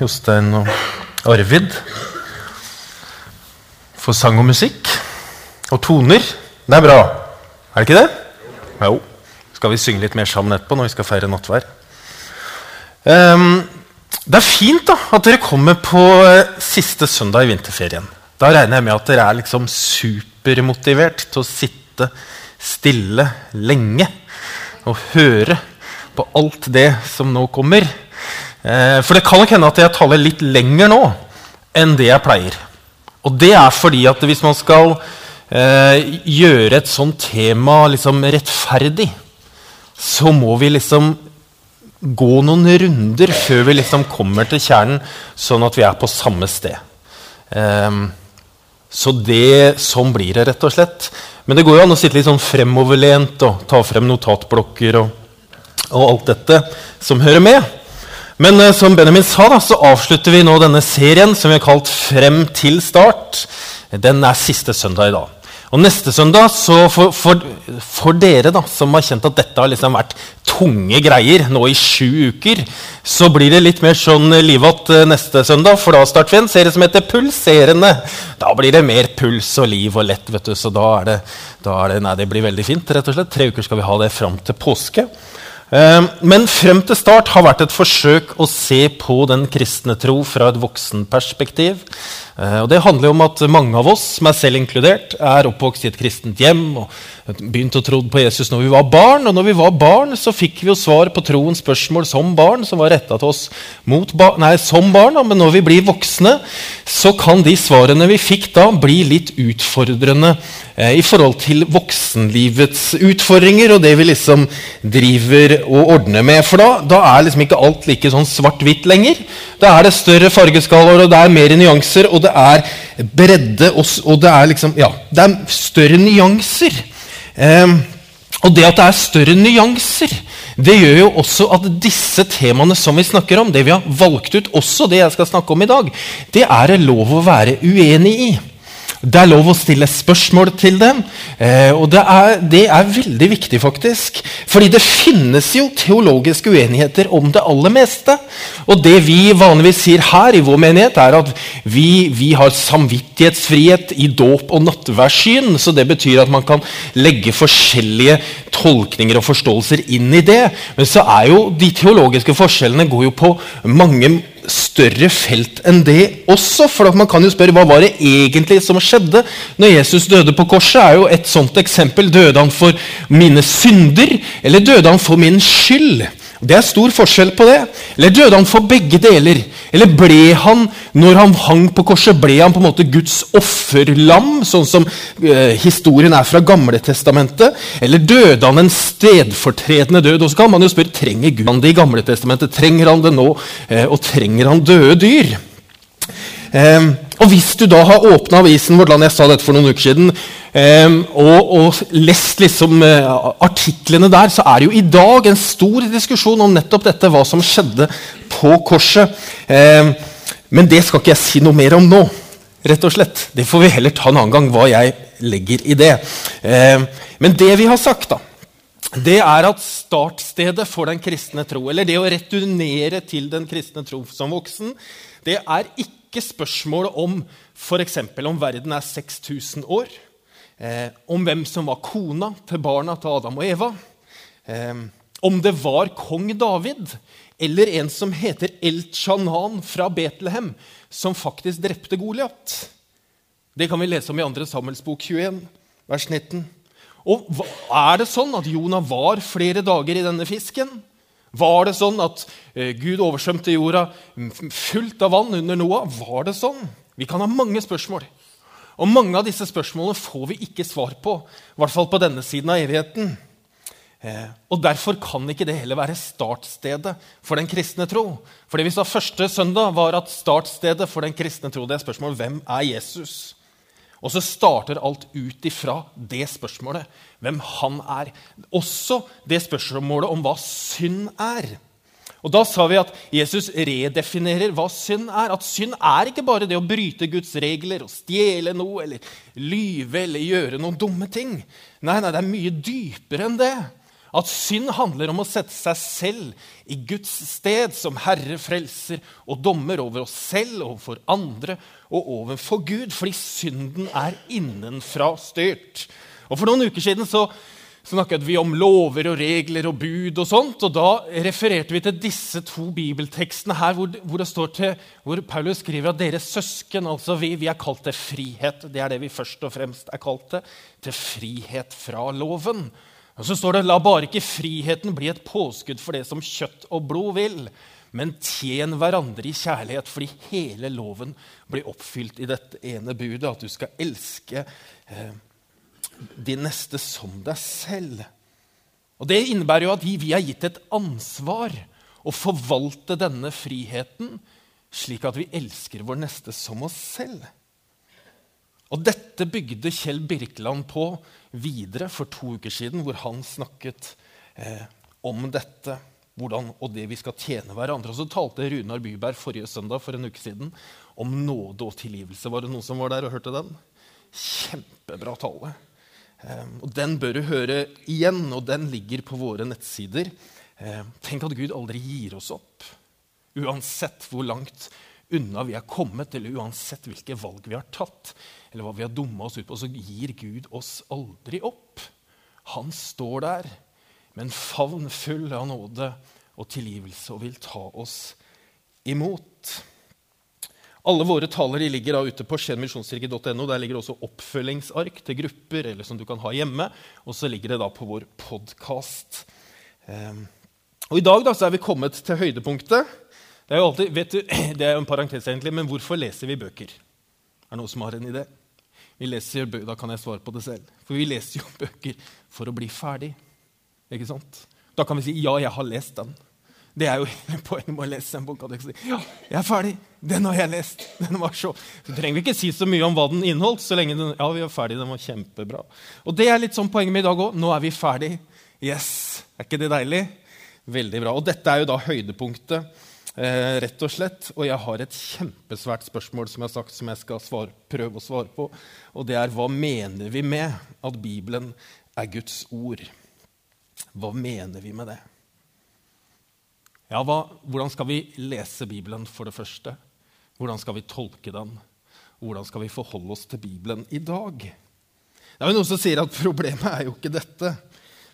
Jostein og Arvid for sang og musikk. Og toner. Det er bra. Er det ikke det? Jo. Skal vi synge litt mer sammen etterpå når vi skal feire nattvær? Um, det er fint da, at dere kommer på eh, siste søndag i vinterferien. Da regner jeg med at dere er liksom supermotivert til å sitte stille lenge og høre på alt det som nå kommer. Eh, for det kan nok hende at jeg taler litt lenger nå enn det jeg pleier. Og det er fordi at hvis man skal eh, gjøre et sånt tema liksom rettferdig, så må vi liksom gå noen runder før vi liksom kommer til kjernen, sånn at vi er på samme sted. Eh, så det, sånn blir det, rett og slett. Men det går jo an å sitte litt sånn fremoverlent og ta frem notatblokker og, og alt dette som hører med. Men uh, som Benjamin sa, da, så avslutter vi nå denne serien som vi har kalt Frem til start. Den er siste søndag i dag. Og neste søndag, så for, for, for, dere da, som har kjent at dette har liksom vært tunge greier nå i sju uker, så blir det litt mer sånn livatt eh, neste søndag. For da starter vi en serie som heter Pulserende. Da blir det mer puls og liv og lett. vet du, Så da er det, da er det Nei, det blir veldig fint. rett og slett. Tre uker skal vi ha det fram til påske. Ehm, men frem til start har vært et forsøk å se på den kristne tro fra et voksenperspektiv. Eh, og det handler om at mange av oss, meg selv inkludert, er oppvokst i et kristent hjem og begynte å tro på Jesus når vi var barn. Og når vi var barn, så fikk vi jo svar på troens spørsmål som barn, som var retta til oss ba nei, som barn. Men når vi blir voksne, så kan de svarene vi fikk da, bli litt utfordrende eh, i forhold til voksenlivets utfordringer og det vi liksom driver og ordner med. For da, da er liksom ikke alt like sånn svart-hvitt lenger. Da er det større fargeskalaer, og det er mer nyanser. og det det er bredde, og, og det er liksom Ja, det er større nyanser. Eh, og det at det er større nyanser, det gjør jo også at disse temaene som vi snakker om, det vi har valgt ut, også det jeg skal snakke om i dag, det er det lov å være uenig i. Det er lov å stille spørsmål til dem. Eh, og det er, det er, veldig viktig, faktisk. Fordi det finnes jo teologiske uenigheter om det aller meste. Og det vi vanligvis sier her i vår menighet, er at vi, vi har samvittighetsfrihet i dåp og nattverdssyn. Så det betyr at man kan legge forskjellige tolkninger og forståelser inn i det. Men så er jo de teologiske forskjellene går jo på mange større felt enn det også. For man kan jo spørre hva var det egentlig som skjedde når Jesus døde på korset. er jo et sånt eksempel. Døde han for mine synder, eller døde han for min skyld? Det er stor forskjell på det. Eller døde han for begge deler? Eller ble han, når han hang på korset, ble han på en måte Guds offerlam, sånn som eh, historien er fra Gamle Testamentet? Eller døde han en stedfortredende død? Og så kan man jo spørre trenger Gud han det i Gamle Testamentet. Trenger han det nå? Eh, og trenger han døde dyr? Eh, og hvis du da har åpna avisen Vårt Land, jeg sa dette for noen uker siden, Um, og, og, lest liksom uh, artiklene der, så er det jo i dag en stor diskusjon om nettopp dette, hva som skjedde på korset. Um, men det skal ikke jeg si noe mer om nå. rett og slett. Det får vi heller ta en annen gang, hva jeg legger i det. Um, men det vi har sagt, da, det er at startstedet for den kristne tro, eller det å returnere til den kristne tro som voksen, det er ikke spørsmålet om f.eks. om verden er 6000 år eh, om hvem som var kona til barna til Adam og Eva. Eh, om det var kong David eller en som heter El-Chanan fra Betlehem, som faktisk drepte Goliat. Det kan vi lese om i 2. Samuels bok 21, vers 19. Og Er det sånn at Jonah var flere dager i denne fisken? Var det sånn at eh, Gud oversvømte jorda fullt av vann under Noah? Var det sånn? Vi kan ha mange spørsmål. Og mange av disse spørsmålene får vi ikke svar på, i hvert fall på denne siden av evigheten. Eh, og Derfor kan ikke det heller være startstedet for den kristne tro. For det vi sa første søndag, var at startstedet for den kristne tro det er spørsmålet hvem er Jesus? Og så starter alt ut ifra det spørsmålet, hvem han er. Også det spørsmålet om hva synd er. Og Da sa vi at Jesus redefinerer hva synd er. At synd er ikke bare det å bryte Guds regler og stjele noe eller lyve eller gjøre noen dumme ting. Nei, nei, det er mye dypere enn det. At synd handler om å sette seg selv i Guds sted som Herre, frelser og dommer over oss selv, overfor andre og overfor Gud, fordi synden er innenfra styrt. Og For noen uker siden så snakket vi om lover og regler og bud og sånt. og Da refererte vi til disse to bibeltekstene her, hvor, hvor, til, hvor Paulus skriver at deres søsken, altså vi, vi, er kalt til frihet. Det er det vi først og fremst er kalt til. Til frihet fra loven. Og så står det la bare ikke friheten bli et påskudd for det som kjøtt og blod vil, men tjen hverandre i kjærlighet, fordi hele loven blir oppfylt i dette ene budet, at du skal elske eh, din neste som deg selv. Og Det innebærer jo at vi, vi er gitt et ansvar å forvalte denne friheten slik at vi elsker vår neste som oss selv. Og Dette bygde Kjell Birkeland på videre for to uker siden, hvor han snakket eh, om dette hvordan, og det vi skal tjene hverandre. Og Så talte Runar Byberg forrige søndag for en uke siden om nåde og tilgivelse. Var det noen som var der og hørte den? Kjempebra tale. Um, og Den bør du høre igjen, og den ligger på våre nettsider. Um, tenk at Gud aldri gir oss opp. Uansett hvor langt unna vi er kommet, eller uansett hvilke valg vi har tatt, eller hva vi har dumma oss ut på, så gir Gud oss aldri opp. Han står der med en favn full av nåde og tilgivelse og vil ta oss imot. Alle våre taler ligger da ute på skjenmisjonskirke.no. Der ligger også oppfølgingsark til grupper eller som du kan ha hjemme. Og så ligger det da på vår podkast. Um, og I dag da, så er vi kommet til høydepunktet. Det er jo alltid, vet du, det er jo en parentes egentlig, men hvorfor leser vi bøker? Er det noen som har en idé? Vi leser, Da kan jeg svare på det selv. For vi leser jo bøker for å bli ferdig. Ikke sant? Da kan vi si 'ja, jeg har lest den'. Det er jo hele poenget med å lese en bok. Si, ja, jeg er ferdig. Den har jeg lest. Den var så. Så trenger vi ikke si så mye om hva den inneholdt. så lenge den, ja, vi er ferdig, den var kjempebra. Og det er litt sånn poenget med i dag òg. Nå er vi ferdig. Yes! Er ikke det deilig? Veldig bra. Og dette er jo da høydepunktet, eh, rett og slett. Og jeg har et kjempesvært spørsmål som jeg har sagt, som jeg skal svare, prøve å svare på. Og det er hva mener vi med at Bibelen er Guds ord? Hva mener vi med det? Ja, hva, Hvordan skal vi lese Bibelen, for det første? Hvordan skal vi tolke den? Hvordan skal vi forholde oss til Bibelen i dag? Det er jo Noen som sier at problemet er jo ikke dette.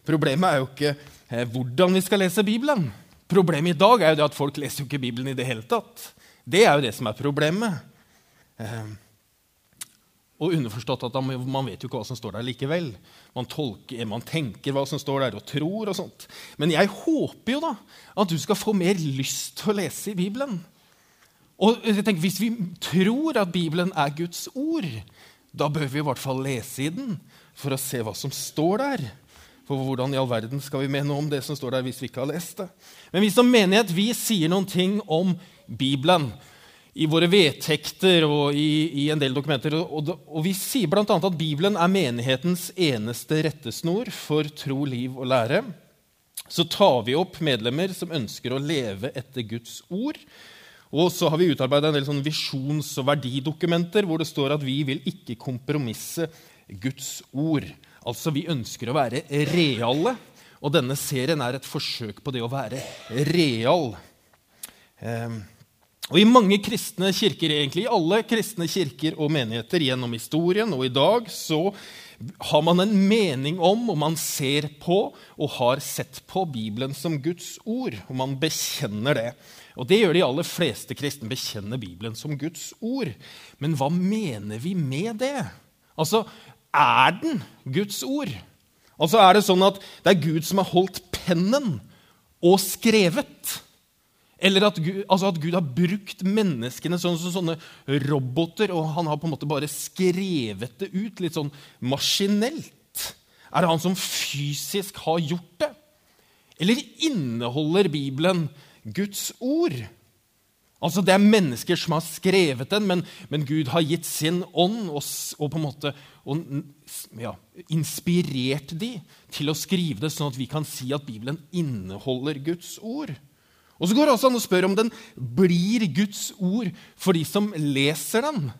Problemet er jo ikke eh, hvordan vi skal lese Bibelen. Problemet i dag er jo det at folk leser jo ikke Bibelen i det hele tatt. Det er jo det som er problemet. Eh, og underforstått at man vet jo ikke hva som står der likevel. Man, tolker, man tenker hva som står der, og tror og sånt. Men jeg håper jo da at du skal få mer lyst til å lese i Bibelen. Og jeg tenker, Hvis vi tror at Bibelen er Guds ord, da bør vi i hvert fall lese i den for å se hva som står der. For hvordan i all verden skal vi mene om det som står der, hvis vi ikke har lest det? Men vi som menighet vi sier noen ting om Bibelen i våre vedtekter og i, i en del dokumenter. Og, og vi sier bl.a. at Bibelen er menighetens eneste rettesnor for tro, liv og lære. Så tar vi opp medlemmer som ønsker å leve etter Guds ord. Og så har vi utarbeida en del sånn visjons- og verdidokumenter hvor det står at vi vil ikke kompromisse Guds ord. Altså, vi ønsker å være reale, og denne serien er et forsøk på det å være real. Um, og I mange kristne kirker, egentlig, i alle kristne kirker og menigheter gjennom historien og i dag, så har man en mening om, og man ser på og har sett på Bibelen som Guds ord. Og man bekjenner det. Og det gjør de aller fleste kristne. Bekjenner Bibelen som Guds ord. Men hva mener vi med det? Altså, er den Guds ord? Altså, Er det sånn at det er Gud som har holdt pennen og skrevet? Eller at Gud, altså at Gud, har brukt menneskene sånn som sånne roboter, og han har på en måte bare skrevet det ut litt sånn maskinelt. Er det han som fysisk har gjort det? Eller inneholder Bibelen Guds ord? Altså Det er mennesker som har skrevet den, men, men Gud har gitt sin ånd og, og på en måte og, ja, inspirert de til å skrive det, sånn at vi kan si at Bibelen inneholder Guds ord. Og så går det også an å spørre om den blir Guds ord for de som leser den.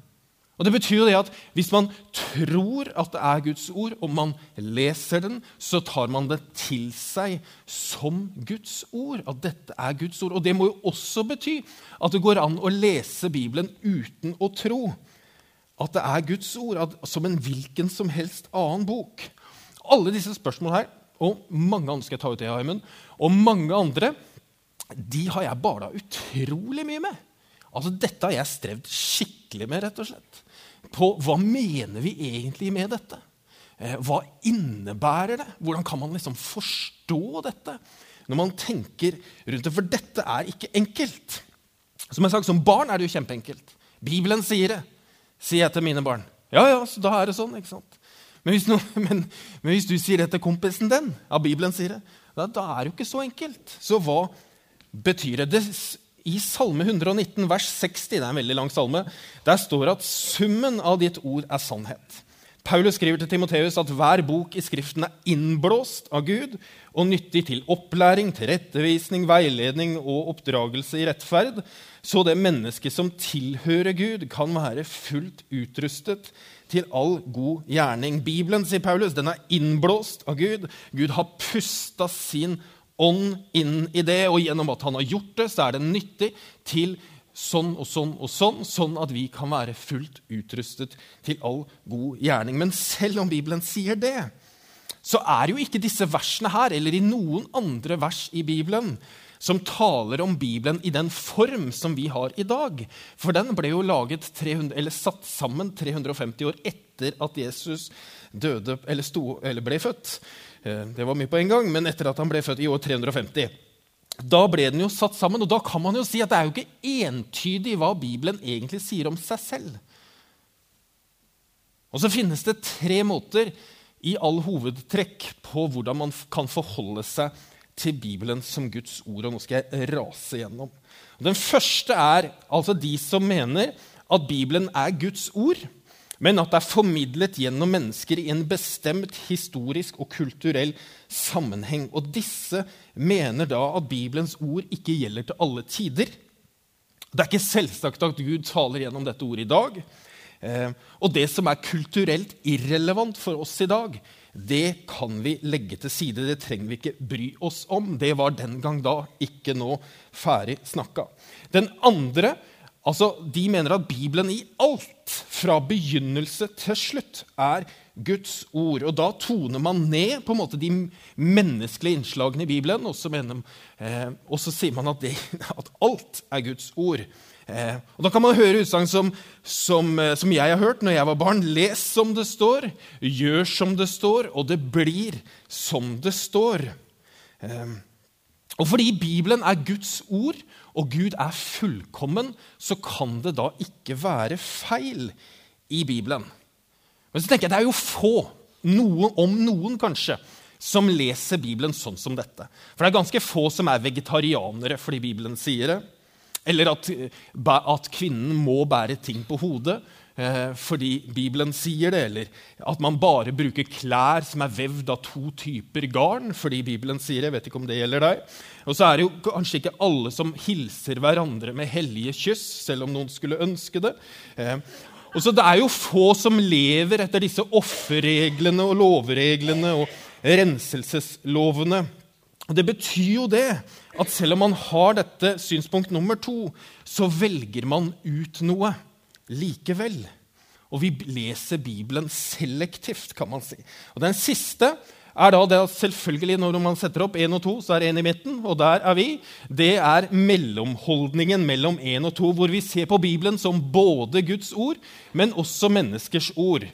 Og det betyr jo det at Hvis man tror at det er Guds ord, og man leser den, så tar man det til seg som Guds ord. At dette er Guds ord. Og det må jo også bety at det går an å lese Bibelen uten å tro at det er Guds ord, at, som en hvilken som helst annen bok. Alle disse spørsmålene her, og mange andre skal jeg ta ut det, Haimund, og mange andre, de har jeg bala utrolig mye med. Altså, Dette har jeg strevd skikkelig med, rett og slett på hva mener vi egentlig med dette. Eh, hva innebærer det? Hvordan kan man liksom forstå dette når man tenker rundt det? For dette er ikke enkelt. Som jeg sagt, Som barn er det jo kjempeenkelt. Bibelen sier det, sier jeg til mine barn. Ja, ja, så da er det sånn. ikke sant? Men hvis, no, men, men hvis du sier det til kompisen din, ja, Bibelen sier det, da, da er det jo ikke så enkelt. Så hva betyr det? det i Salme 119, vers 60, det er en veldig lang salme, der står at summen av ditt ord er sannhet. Paulus skriver til Timoteus at hver bok i Skriften er innblåst av Gud og nyttig til opplæring, tilrettevisning, veiledning og oppdragelse i rettferd, så det mennesket som tilhører Gud, kan være fullt utrustet til all god gjerning. Bibelen, sier Paulus, den er innblåst av Gud. Gud har pusta sin ånd inn i det, og gjennom at han har gjort det, så er det nyttig til sånn og sånn og sånn, sånn at vi kan være fullt utrustet til all god gjerning. Men selv om Bibelen sier det, så er jo ikke disse versene her, eller i noen andre vers i Bibelen, som taler om Bibelen i den form som vi har i dag. For den ble jo laget 300, eller satt sammen 350 år etter at Jesus døde, eller, sto, eller ble født. Eh, det var mye på en gang, men etter at han ble født i år 350. Da ble den jo satt sammen, og da kan man jo si at det er jo ikke entydig hva Bibelen egentlig sier om seg selv. Og så finnes det tre måter i all hovedtrekk på hvordan man kan forholde seg til Bibelen som Guds ord. Og nå skal jeg rase gjennom. Den første er altså de som mener at Bibelen er Guds ord men at det er formidlet gjennom mennesker i en bestemt historisk og kulturell sammenheng. Og disse mener da at Bibelens ord ikke gjelder til alle tider. Det er ikke selvsagt at Gud taler gjennom dette ordet i dag. Eh, og det som er kulturelt irrelevant for oss i dag, det kan vi legge til side. Det trenger vi ikke bry oss om. Det var den gang da, ikke nå ferdig snakka. Den andre Altså, De mener at Bibelen i alt, fra begynnelse til slutt, er Guds ord. Og Da toner man ned på en måte de menneskelige innslagene i Bibelen, og så, mener, eh, og så sier man at, det, at, alt er Guds ord. Eh, og Da kan man høre utsagn som, som, eh, som, jeg har hørt når jeg var barn. Les som det står, gjør som det står, og det blir som det står. Eh, og fordi Bibelen er Guds ord, og Gud er fullkommen, så kan det da ikke være feil i Bibelen. Men så tenker jeg det er jo få, noen, om noen kanskje, som leser Bibelen sånn som dette. For det er ganske få som er vegetarianere fordi Bibelen sier det. Eller at, at kvinnen må bære ting på hodet eh, fordi Bibelen sier det. Eller at man bare bruker klær som er vevd av to typer garn fordi Bibelen sier det. Jeg vet ikke om det gjelder deg. Og så er det jo kanskje ikke alle som hilser hverandre med hellige kyss, selv om noen skulle ønske det. Eh, og så Det er jo få som lever etter disse offerreglene og lovreglene og renselseslovene. Og Det betyr jo det at selv om man har dette synspunkt nummer to, så velger man ut noe likevel. Og vi leser Bibelen selektivt, kan man si. Og Den siste er da det at selvfølgelig når man setter opp 1 og 2, så er 1 i midten, og der er vi. Det er mellomholdningen mellom 1 og 2, hvor vi ser på Bibelen som både Guds ord, men også menneskers ord.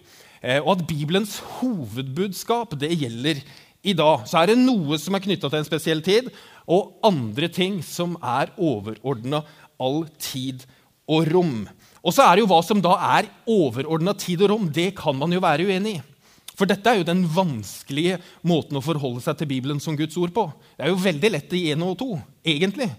Eh, og at Bibelens hovedbudskap det gjelder i dag. Så er det noe som er knytta til en spesiell tid, og andre ting som er overordna all tid og rom. Og så er det jo hva som da er overordna tid og rom, det kan man jo være uenig i. For dette er jo den vanskelige måten å forholde seg til Bibelen som Guds ord på. Det er jo veldig lett i én og to, egentlig.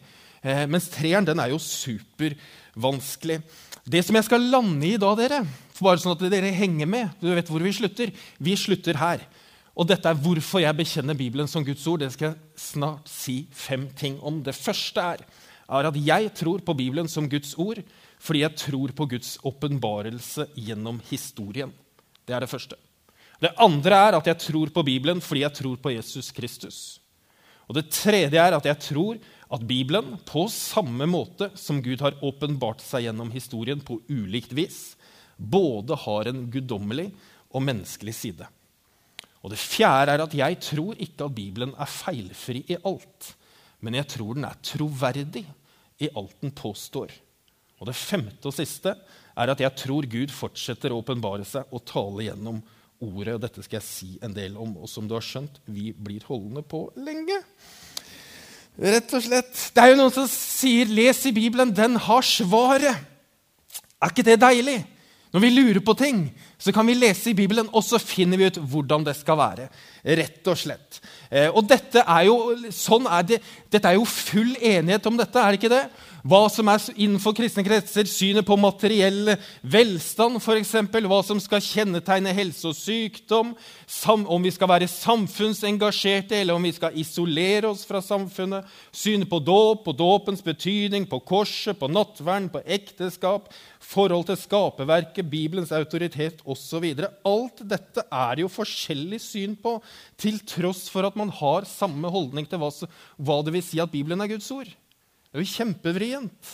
Eh, mens treeren den er jo supervanskelig. Det som jeg skal lande i da, dere, bare sånn at dere henger med Du vet hvor vi slutter. Vi slutter her. Og dette er hvorfor jeg bekjenner Bibelen som Guds ord. Det skal jeg snart si fem ting om. Det første er, er at jeg tror på Bibelen som Guds ord fordi jeg tror på Guds åpenbarelse gjennom historien. Det er det første. Det andre er at jeg tror på Bibelen fordi jeg tror på Jesus Kristus. Og Det tredje er at jeg tror at Bibelen, på samme måte som Gud har åpenbart seg gjennom historien på ulikt vis, både har en guddommelig og menneskelig side. Og Det fjerde er at jeg tror ikke at Bibelen er feilfri i alt, men jeg tror den er troverdig i alt den påstår. Og Det femte og siste er at jeg tror Gud fortsetter å åpenbare seg og tale gjennom ordet. og Dette skal jeg si en del om. Og som du har skjønt, vi blir holdende på lenge. Rett og slett. Det er jo noen som sier 'les i Bibelen', den har svaret. Er ikke det deilig? Når vi lurer på ting, så kan vi lese i Bibelen, og så finner vi ut hvordan det skal være. Rett og slett. Eh, og dette er jo, sånn er det, dette er jo full enighet om dette, er det ikke det? Hva som er innenfor kristne kretser synet på materiell velstand, f.eks., hva som skal kjennetegne helse og sykdom, om vi skal være samfunnsengasjerte eller om vi skal isolere oss fra samfunnet, synet på dåp, på dåpens betydning, på korset, på nattverden, på ekteskap, forhold til skaperverket, Bibelens autoritet osv. Alt dette er jo forskjellig syn på, til tross for at man har samme holdning til hva det vil si at Bibelen er Guds ord. Det er jo kjempevrient.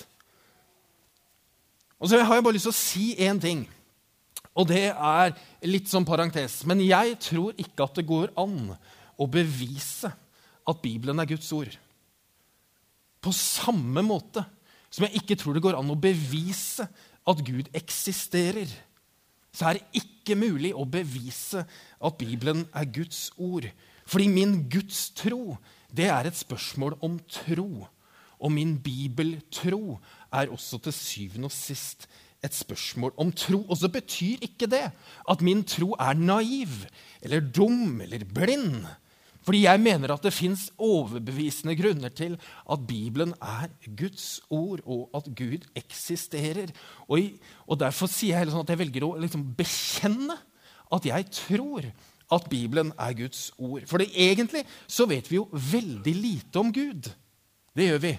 Og så har jeg bare lyst til å si én ting. Og det er litt som parentes. Men jeg tror ikke at det går an å bevise at Bibelen er Guds ord. På samme måte som jeg ikke tror det går an å bevise at Gud eksisterer, så er det ikke mulig å bevise at Bibelen er Guds ord. Fordi min Guds tro, det er et spørsmål om tro. Og min bibeltro er også til syvende og sist et spørsmål om tro. Og så betyr ikke det at min tro er naiv eller dum eller blind. Fordi jeg mener at det fins overbevisende grunner til at Bibelen er Guds ord, og at Gud eksisterer. Og, og Derfor sier jeg sånn at jeg velger å liksom bekjenne at jeg tror at Bibelen er Guds ord. For egentlig så vet vi jo veldig lite om Gud. Det gjør vi.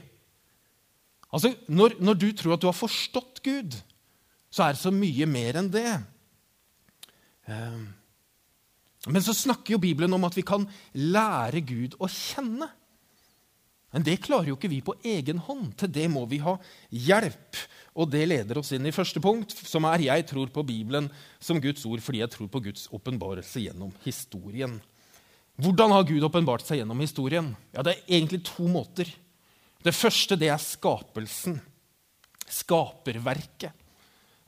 Altså, når, når, du tror at du har forstått Gud, så er det så mye mer enn det. Ehm, men så snakker jo Bibelen om at vi kan lære Gud å kjenne. Men det klarer jo ikke vi på egen hånd. Til det må vi ha hjelp. Og det leder oss inn i første punkt, som er 'Jeg tror på Bibelen som Guds ord fordi jeg tror på Guds åpenbarelse gjennom historien'. Hvordan har Gud åpenbart seg gjennom historien? Ja, Det er egentlig to måter. Det første det er skapelsen. Skaperverket.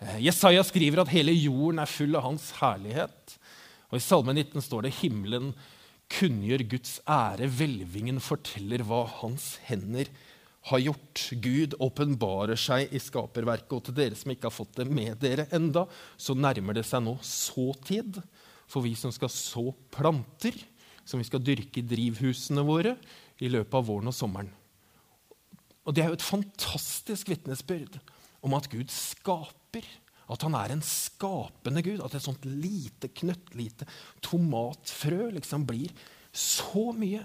Eh, Jesaja skriver at hele jorden er full av hans herlighet. Og I Salme 19 står det himmelen kunngjør Guds ære, hvelvingen forteller hva hans hender har gjort. Gud åpenbarer seg i skaperverket, og til dere som ikke har fått det med dere enda, så nærmer det seg nå såtid for vi som skal så planter, som vi skal dyrke i drivhusene våre i løpet av våren og sommeren. Og Det er jo et fantastisk vitnesbyrd om at Gud skaper. At han er en skapende Gud. At et sånt lite, knøttlite tomatfrø liksom blir så mye.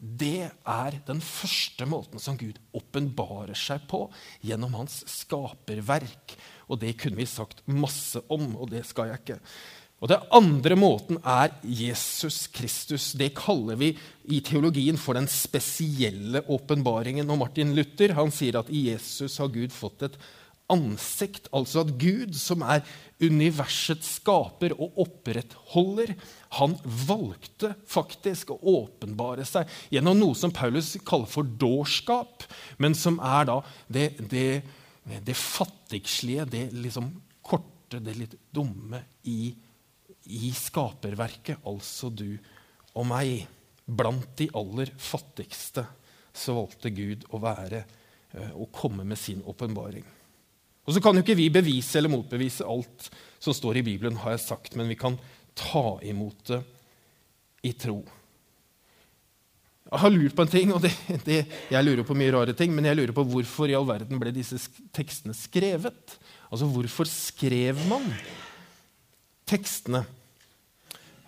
Det er den første måten som Gud åpenbarer seg på gjennom hans skaperverk. Og det kunne vi sagt masse om, og det skal jeg ikke. Og Det andre måten er Jesus Kristus. Det kaller vi i teologien for den spesielle åpenbaringen. Og Martin Luther han sier at i Jesus har Gud fått et ansikt. Altså at Gud, som er universets skaper og opprettholder, han valgte faktisk å åpenbare seg gjennom noe som Paulus kaller for dårskap, men som er da det, det, det fattigslige, det liksom korte, det litt dumme i i skaperverket, altså du og meg. Blant de aller fattigste så valgte Gud å være eh, og komme med sin åpenbaring. Og Så kan jo ikke vi bevise eller motbevise alt som står i Bibelen, har jeg sagt, men vi kan ta imot det i tro. Jeg har lurt på en ting, og det, det, jeg lurer på mye rare ting, men jeg lurer på hvorfor i all verden ble disse tekstene skrevet? Altså, Hvorfor skrev man tekstene?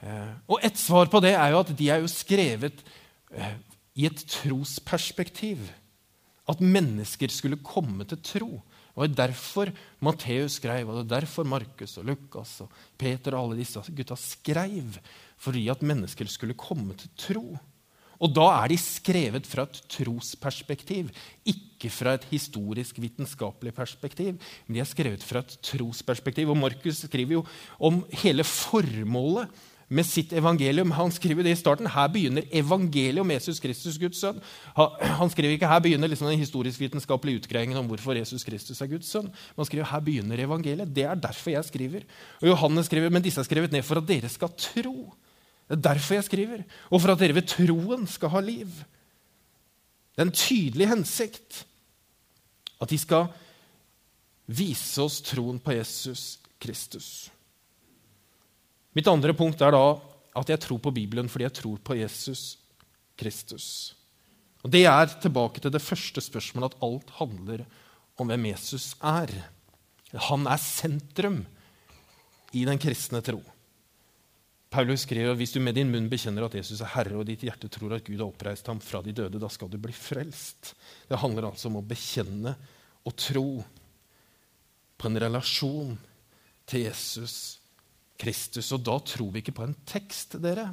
Eh, og Et svar på det er jo at de er jo skrevet eh, i et trosperspektiv. At mennesker skulle komme til tro Det var derfor Matteus skrev, og det er derfor Markus og Lukas og Peter og alle disse gutta skrev. Fordi at mennesker skulle komme til tro. Og da er de skrevet fra et trosperspektiv, ikke fra et historisk vitenskapelig perspektiv. Men de er skrevet fra et trosperspektiv. Og Markus skriver jo om hele formålet med sitt evangelium. Han skriver det i starten. Her begynner evangeliet om Jesus Kristus, Guds sønn. Han skriver ikke her begynner liksom den historisk-vitenskapelige utgreiingen om hvorfor Jesus Kristus er Guds sønn. Han skriver her begynner evangeliet. Det er derfor jeg skriver. Og Johannes skriver, men disse er skrevet ned for at dere skal tro. Det er derfor jeg skriver. Og for at dere ved troen skal ha liv. Det er en tydelig hensikt at de skal vise oss troen på Jesus Kristus. Mitt andre punkt er da at jeg tror på Bibelen fordi jeg tror på Jesus Kristus. Og Det er tilbake til det første spørsmålet at alt handler om hvem Jesus er. Han er sentrum i den kristne tro. Paulus skriver at hvis du med din munn bekjenner at Jesus er Herre, og ditt hjerte tror at Gud har oppreist ham fra de døde, da skal du bli frelst. Det handler altså om å bekjenne og tro på en relasjon til Jesus Kristus. Og da tror vi ikke på en tekst, dere,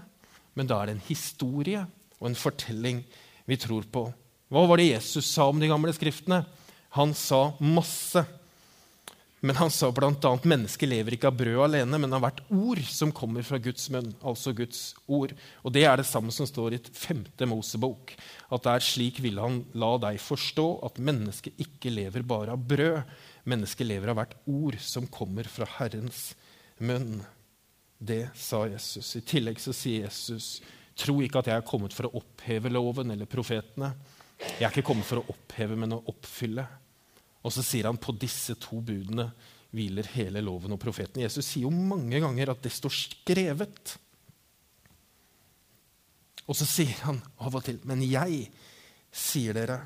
men da er det en historie og en fortelling vi tror på. Hva var det Jesus sa om de gamle skriftene? Han sa masse. Men han sa bl.a.: Mennesket lever ikke av brød alene, men av hvert ord som kommer fra Guds munn. Altså Guds ord. Og Det er det samme som står i et femte Mosebok. At det er slik ville han la deg forstå at mennesket ikke lever bare av brød. Mennesket lever av hvert ord som kommer fra Herrens munn. Det sa Jesus. I tillegg så sier Jesus, tro ikke at jeg er kommet for å oppheve loven eller profetene. Jeg er ikke kommet for å oppheve, men å oppfylle. Og så sier han på disse to budene hviler hele loven og profetene.' Jesus sier jo mange ganger at det står skrevet. Og så sier han av og til, 'Men jeg sier dere'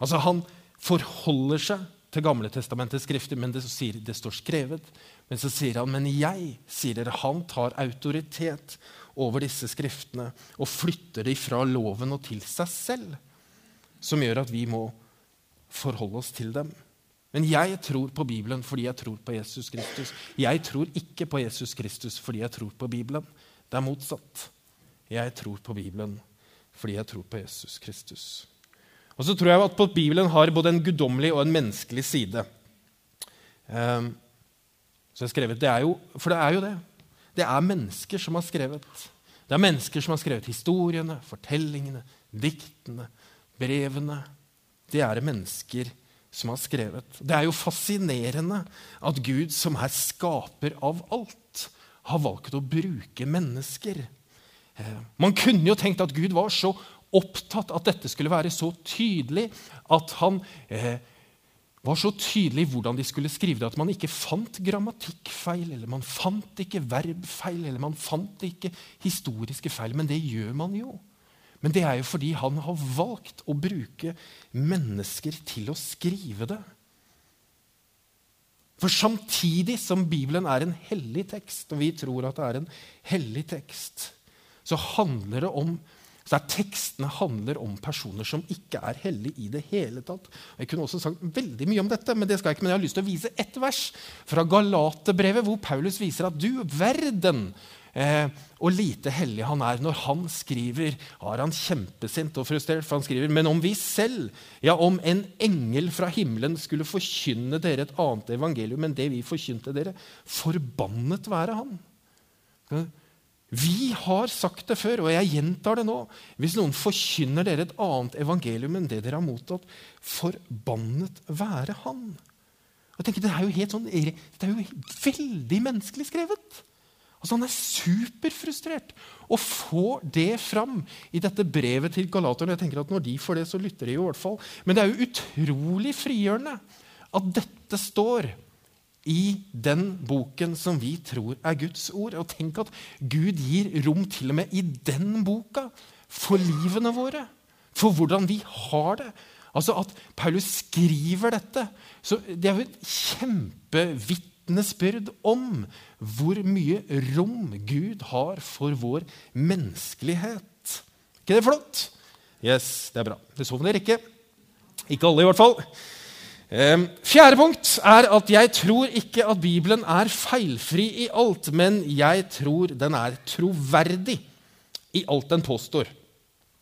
Altså, Han forholder seg til Gamle testamentets skrifter, men det, sier, det står skrevet. Men så sier han, 'Men jeg sier dere'. Han tar autoritet over disse skriftene og flytter dem fra loven og til seg selv, som gjør at vi må forholde oss til dem. Men jeg tror på Bibelen fordi jeg tror på Jesus Kristus. Jeg tror ikke på Jesus Kristus fordi jeg tror på Bibelen. Det er motsatt. Jeg tror på Bibelen fordi jeg tror på Jesus Kristus. Og så tror jeg at Bibelen har både en guddommelig og en menneskelig side. Um, så jeg har skrevet, det jo, For det er jo det. Det er mennesker som har skrevet. Det er mennesker som har skrevet historiene, fortellingene, diktene, brevene det er det mennesker som har skrevet. Det er jo fascinerende at Gud, som er skaper av alt, har valgt å bruke mennesker. Eh, man kunne jo tenkt at Gud var så opptatt at dette skulle være så tydelig at han eh, var så tydelig i hvordan de skulle skrive det, at man ikke fant grammatikkfeil, eller man fant ikke verbfeil, eller man fant ikke historiske feil. Men det gjør man jo. Men det er jo fordi han har valgt å bruke mennesker til å skrive det. For samtidig som Bibelen er en hellig tekst, og vi tror at det er en hellig tekst, så handler det om så er tekstene handler om personer som ikke er hellige i det hele tatt. Jeg kunne også sagt veldig mye om dette, men det skal jeg ikke, men jeg har lyst til å vise ett vers fra Galaterbrevet, hvor Paulus viser at du verden eh, og lite hellig han er. Når han skriver, har han kjempesint og frustrert, for han skriver Men om vi selv, ja, om en engel fra himmelen skulle forkynne dere et annet evangelium enn det vi forkynte dere, forbannet være han. Vi har sagt det før, og jeg gjentar det nå. Hvis noen forkynner dere et annet evangelium enn det dere har mottatt, forbannet være han. Jeg tenker, Det er jo sånn, det er jo veldig menneskelig skrevet. Altså Han er superfrustrert og får det fram i dette brevet til galaterne. Jeg tenker at Når de får det, så lytter de i hvert fall. Men det er jo utrolig frigjørende at dette står i den boken som vi tror er Guds ord. Og tenk at Gud gir rom til og med i den boka for livene våre. For hvordan vi har det. Altså At Paulus skriver dette. Så Det er jo et kjempevitnesbyrd om hvor mye rom Gud har for vår menneskelighet. ikke det flott? Yes, det er bra. Det sovner ikke. Ikke alle, i hvert fall. Eh, fjerde punkt er at jeg tror ikke at Bibelen er feilfri i alt, men jeg tror den er troverdig i alt den påstår.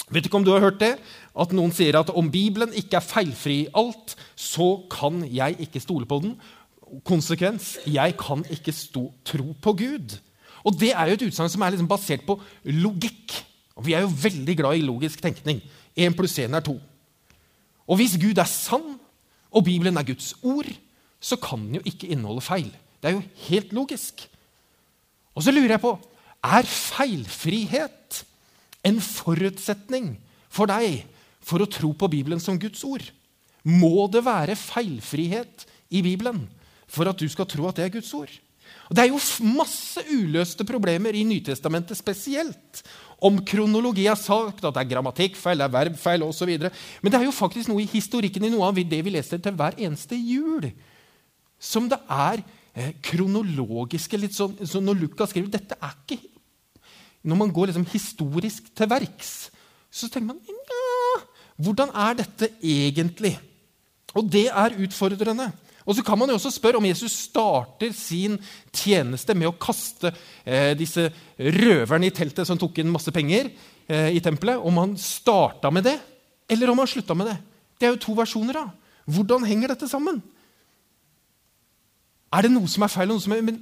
Vet ikke om du har hørt det? At noen sier at om Bibelen ikke er feilfri i alt, så kan jeg ikke stole på den. Konsekvens jeg kan ikke stå, tro på Gud. Og Det er jo et utsagn som er liksom basert på logikk. Og Vi er jo veldig glad i logisk tenkning. Én pluss én er to. Og hvis Gud er sann, og Bibelen er Guds ord, så kan den jo ikke inneholde feil. Det er jo helt logisk. Og så lurer jeg på er feilfrihet en forutsetning for deg for å tro på Bibelen som Guds ord? Må det være feilfrihet i Bibelen for at du skal tro at det er Guds ord? Og det er jo masse uløste problemer i Nytestamentet spesielt. Om kronologi er sagt, at det er grammatikkfeil, det er verbfeil osv. Men det er jo faktisk noe i historikken i noe av det vi leser til hver eneste jul, som det er eh, kronologiske litt sånn, så Når Lukas skriver dette er ikke Når man går liksom historisk til verks, så tenker man ja, hvordan er dette egentlig? Og det er utfordrende. Og så kan man jo også spørre om Jesus starter sin tjeneste med å kaste eh, disse røverne i teltet som tok inn masse penger eh, i tempelet. Om han starta med det, eller om han slutta med det. Det er jo to versjoner. da. Hvordan henger dette sammen? Er det noe som er feil? noe som er... Men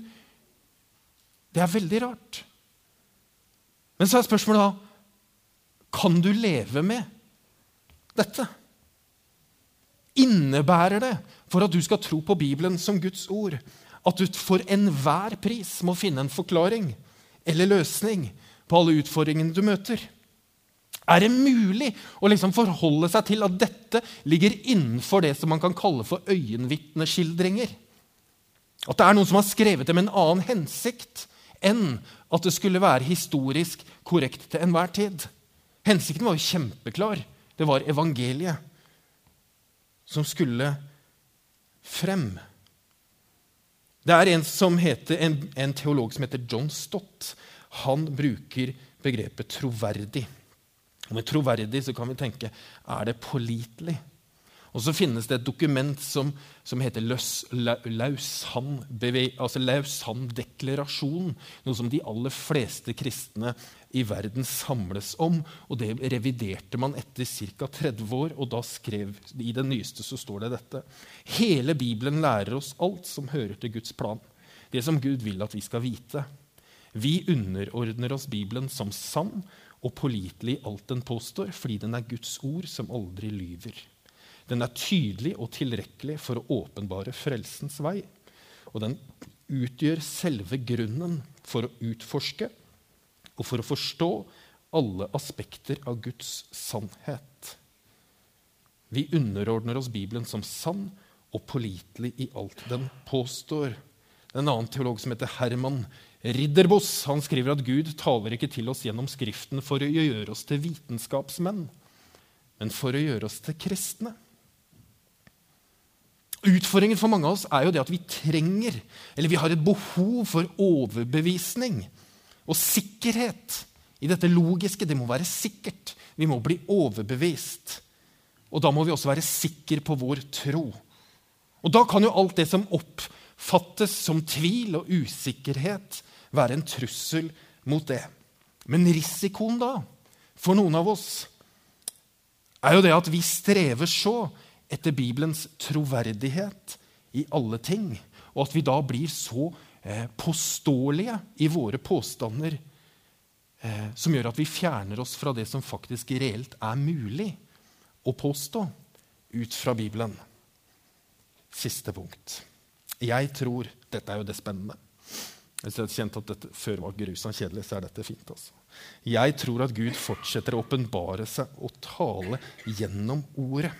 det er veldig rart. Men så er spørsmålet da Kan du leve med dette? Innebærer det for at du skal tro på Bibelen som Guds ord, at du for enhver pris må finne en forklaring eller løsning på alle utfordringene du møter? Er det mulig å liksom forholde seg til at dette ligger innenfor det som man kan kalle for øyenvitneskildringer? At det er noen som har skrevet det med en annen hensikt enn at det skulle være historisk korrekt til enhver tid? Hensikten var jo kjempeklar. Det var evangeliet som skulle frem. Det er en, heter, en, en, teolog som heter John Stott. Han bruker begrepet troverdig. Og med troverdig så kan vi tenke er det pålitelig? Og så finnes det et dokument som, som heter Lausanne-deklarasjonen. Noe som de aller fleste kristne i verden samles om. Og det reviderte man etter ca. 30 år, og da skrev i den nyeste så står det dette. Hele Bibelen lærer oss alt som hører til Guds plan. Det som Gud vil at vi skal vite. Vi underordner oss Bibelen som sann og pålitelig alt den påstår, fordi den er Guds ord som aldri lyver. Den er tydelig og tilrekkelig for å åpenbare frelsens vei. Og den utgjør selve grunnen for å utforske og for å forstå alle aspekter av Guds sannhet. Vi underordner oss Bibelen som sann og pålitelig i alt den påstår. En annen teolog som heter Herman Ridderbos, han skriver at Gud taler ikke til oss gjennom Skriften for å gjøre oss til vitenskapsmenn, men for å gjøre oss til kristne. Utfordringen for mange av oss er jo det at vi trenger, eller vi har et behov for overbevisning og sikkerhet i dette logiske. Det må være sikkert. Vi må bli overbevist. Og da må vi også være sikre på vår tro. Og da kan jo alt det som oppfattes som tvil og usikkerhet, være en trussel mot det. Men risikoen da, for noen av oss, er jo det at vi strever så etter Bibelens troverdighet i alle ting, og at vi da blir så eh, påståelige i våre påstander eh, som gjør at vi fjerner oss fra det som faktisk reelt er mulig å påstå ut fra Bibelen. Siste punkt. Jeg tror Dette er jo det spennende. Hvis jeg hadde kjent at dette før var grusomt kjedelig, så er dette fint. altså. Jeg tror at Gud fortsetter å åpenbare seg og tale gjennom ordet.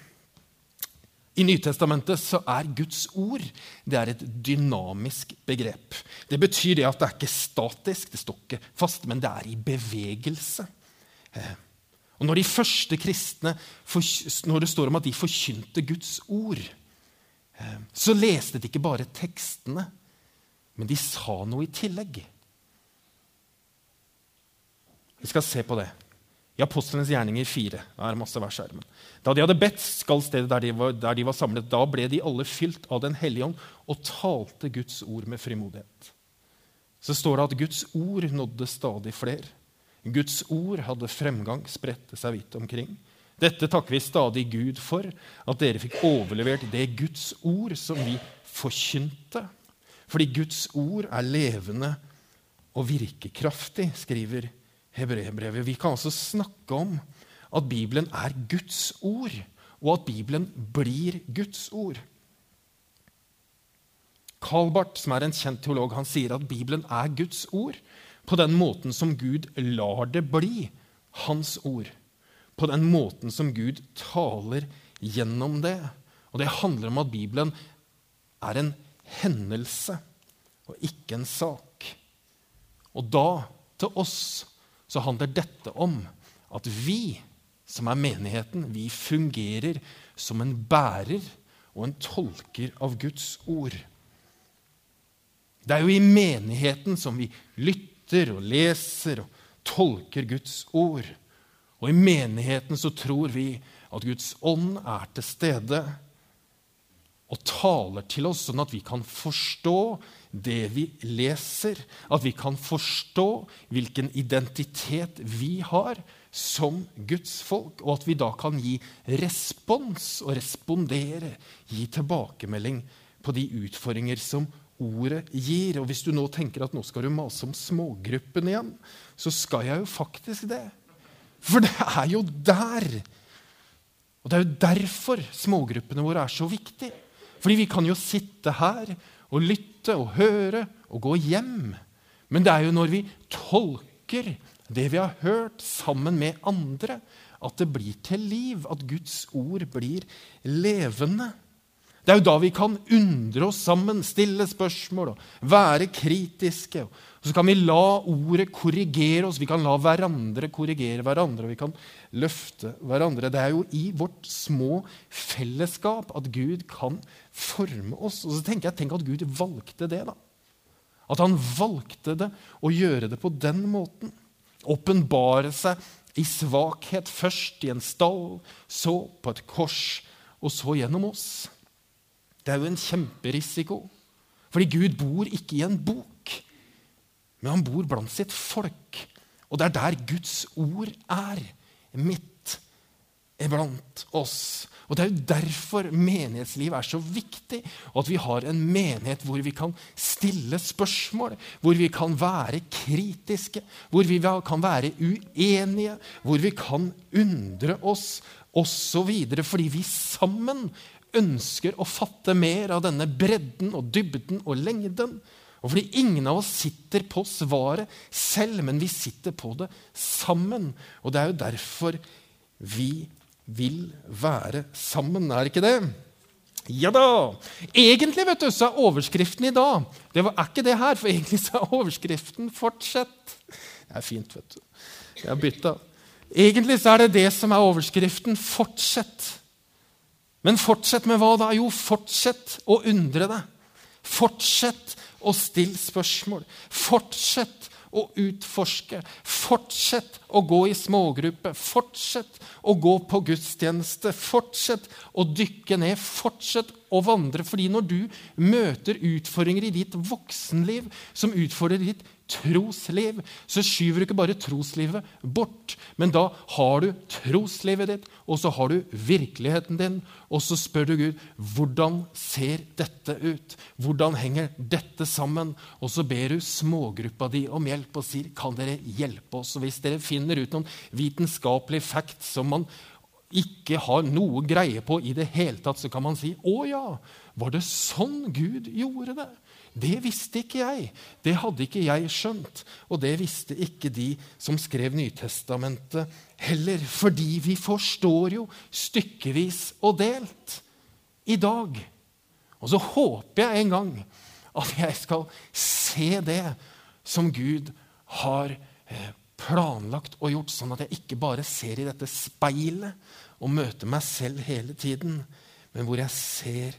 I Nytestamentet så er Guds ord det er et dynamisk begrep. Det betyr det at det er ikke statisk, det står ikke fast, men det er i bevegelse. Eh, og Når de første kristne, når det står om at de forkynte Guds ord, eh, så leste de ikke bare tekstene, men de sa noe i tillegg. Vi skal se på det. I Apostlenes gjerninger 4. Det er masse vers her, men. Da de hadde bedt, skal stedet der de, var, der de var samlet. Da ble de alle fylt av Den hellige ånd og talte Guds ord med frimodighet. Så står det at Guds ord nådde stadig flere. Guds ord hadde fremgang, spredte seg vidt omkring. Dette takker vi stadig Gud for, at dere fikk overlevert det Guds ord som vi forkynte. Fordi Guds ord er levende og virkekraftig, skriver Hebreerbrevet. Vi kan altså snakke om at Bibelen er Guds ord, og at Bibelen blir Guds ord. Karl Barth, som er en kjent teolog, han sier at Bibelen er Guds ord på den måten som Gud lar det bli hans ord. På den måten som Gud taler gjennom det. Og det handler om at Bibelen er en hendelse og ikke en sak. Og da, til oss, så handler dette om at vi, som er menigheten, vi fungerer som en bærer og en tolker av Guds ord. Det er jo i menigheten som vi lytter og leser og tolker Guds ord. Og i menigheten så tror vi at Guds ånd er til stede og taler til oss, sånn at vi kan forstå det vi leser. At vi kan forstå hvilken identitet vi har som Guds folk, og at vi da kan gi respons og respondere, gi tilbakemelding på de utfordringer som ordet gir. Og hvis du nå tenker at nå skal du mase om smågruppen igjen, så skal jeg jo faktisk det. For det er jo der. Og det er jo derfor smågruppene våre er så viktige. Fordi vi kan jo sitte her og lytte og høre og gå hjem. Men det er jo når vi tolker det vi har hørt, sammen med andre, at det blir til liv, at Guds ord blir levende. Det er jo da vi kan undre oss sammen, stille spørsmål og være kritiske. Og så kan vi la ordet korrigere oss, vi kan la hverandre korrigere hverandre. og vi kan løfte hverandre. Det er jo i vårt små fellesskap at Gud kan forme oss. Og så tenker jeg, Tenk at Gud valgte det. da. At han valgte det å gjøre det på den måten. Åpenbare seg i svakhet, først i en stall, så på et kors, og så gjennom oss. Det er jo en kjemperisiko. Fordi Gud bor ikke i en bok, men han bor blant sitt folk. Og det er der Guds ord er. Midt iblant oss. Og Det er jo derfor menighetsliv er så viktig, og at vi har en menighet hvor vi kan stille spørsmål, hvor vi kan være kritiske, hvor vi kan være uenige, hvor vi kan undre oss osv. Fordi vi sammen ønsker å fatte mer av denne bredden og dybden og lengden. Og fordi ingen av oss sitter på svaret selv, men vi sitter på det sammen. Og det er jo derfor vi vil være sammen, er ikke det? Ja da! Egentlig vet du, så er overskriften i dag Det var, er ikke det her, for egentlig så er overskriften 'fortsett'. Det er fint, vet du. Jeg har bytta. Egentlig så er det det som er overskriften 'fortsett'. Men fortsett med hva da? Jo, fortsett å undre deg. Fortsett å stille spørsmål. Fortsett å utforske. Fortsett å gå i smågrupper. Fortsett å gå på gudstjeneste. Fortsett å dykke ned. Fortsett å vandre. Fordi når du møter utfordringer i ditt voksenliv som utfordrer ditt trosliv, så skyver du ikke bare troslivet bort, men da har du troslivet ditt, og så har du virkeligheten din, og så spør du Gud hvordan ser dette ut? Hvordan henger dette sammen? Og så ber du smågruppa di om hjelp og sier kan dere hjelpe oss? Og Hvis dere finner ut noen vitenskapelige facts som man ikke har noe greie på i det hele tatt, så kan man si 'Å ja, var det sånn Gud gjorde det?' Det visste ikke jeg. Det hadde ikke jeg skjønt. Og det visste ikke de som skrev Nytestamentet heller. Fordi vi forstår jo stykkevis og delt i dag. Og så håper jeg en gang at jeg skal se det som Gud har eh, planlagt og gjort, sånn at jeg ikke bare ser i dette speilet og møter meg selv hele tiden, men hvor jeg ser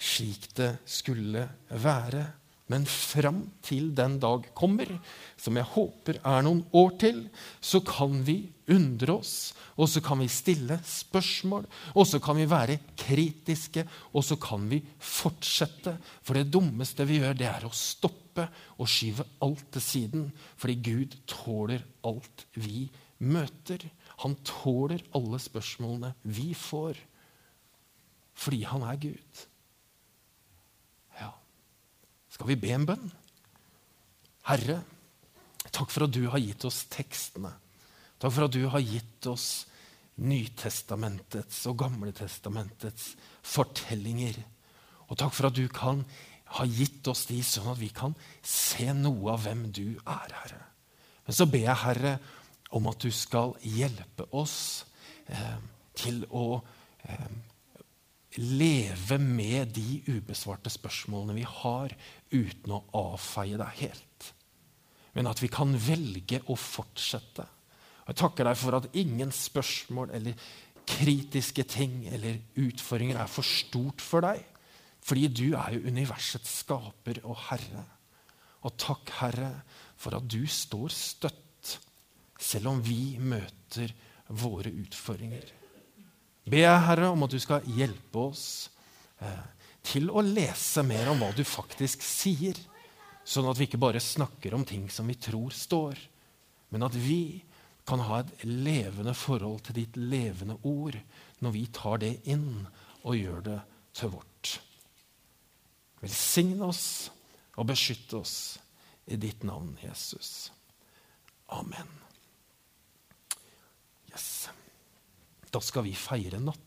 slik det skulle være. Men fram til den dag kommer, som jeg håper er noen år til, så kan vi undre oss, og så kan vi stille spørsmål, og så kan vi være kritiske, og så kan vi fortsette. For det dummeste vi gjør, det er å stoppe og skyve alt til siden. Fordi Gud tåler alt vi møter. Han tåler alle spørsmålene vi får. Fordi han er Gud. Skal vi be en bønn? Herre, takk for at du har gitt oss tekstene. Takk for at du har gitt oss Nytestamentets og Gamletestamentets fortellinger. Og takk for at du kan ha gitt oss de sånn at vi kan se noe av hvem du er, Herre. Men så ber jeg, Herre, om at du skal hjelpe oss eh, til å eh, leve med de ubesvarte spørsmålene vi har, uten å avfeie deg helt. Men at vi kan velge å fortsette. Og jeg takker deg for at ingen spørsmål eller kritiske ting eller utfordringer er for stort for deg. Fordi du er jo universets skaper og herre. Og takk, Herre, for at du står støtt, selv om vi møter våre utfordringer ber jeg, Herre, om at du skal hjelpe oss eh, til å lese mer om hva du faktisk sier, sånn at vi ikke bare snakker om ting som vi tror står, men at vi kan ha et levende forhold til ditt levende ord når vi tar det inn og gjør det til vårt. Velsign oss og beskytt oss i ditt navn, Jesus. Amen. Yes. Da skal vi feire natt.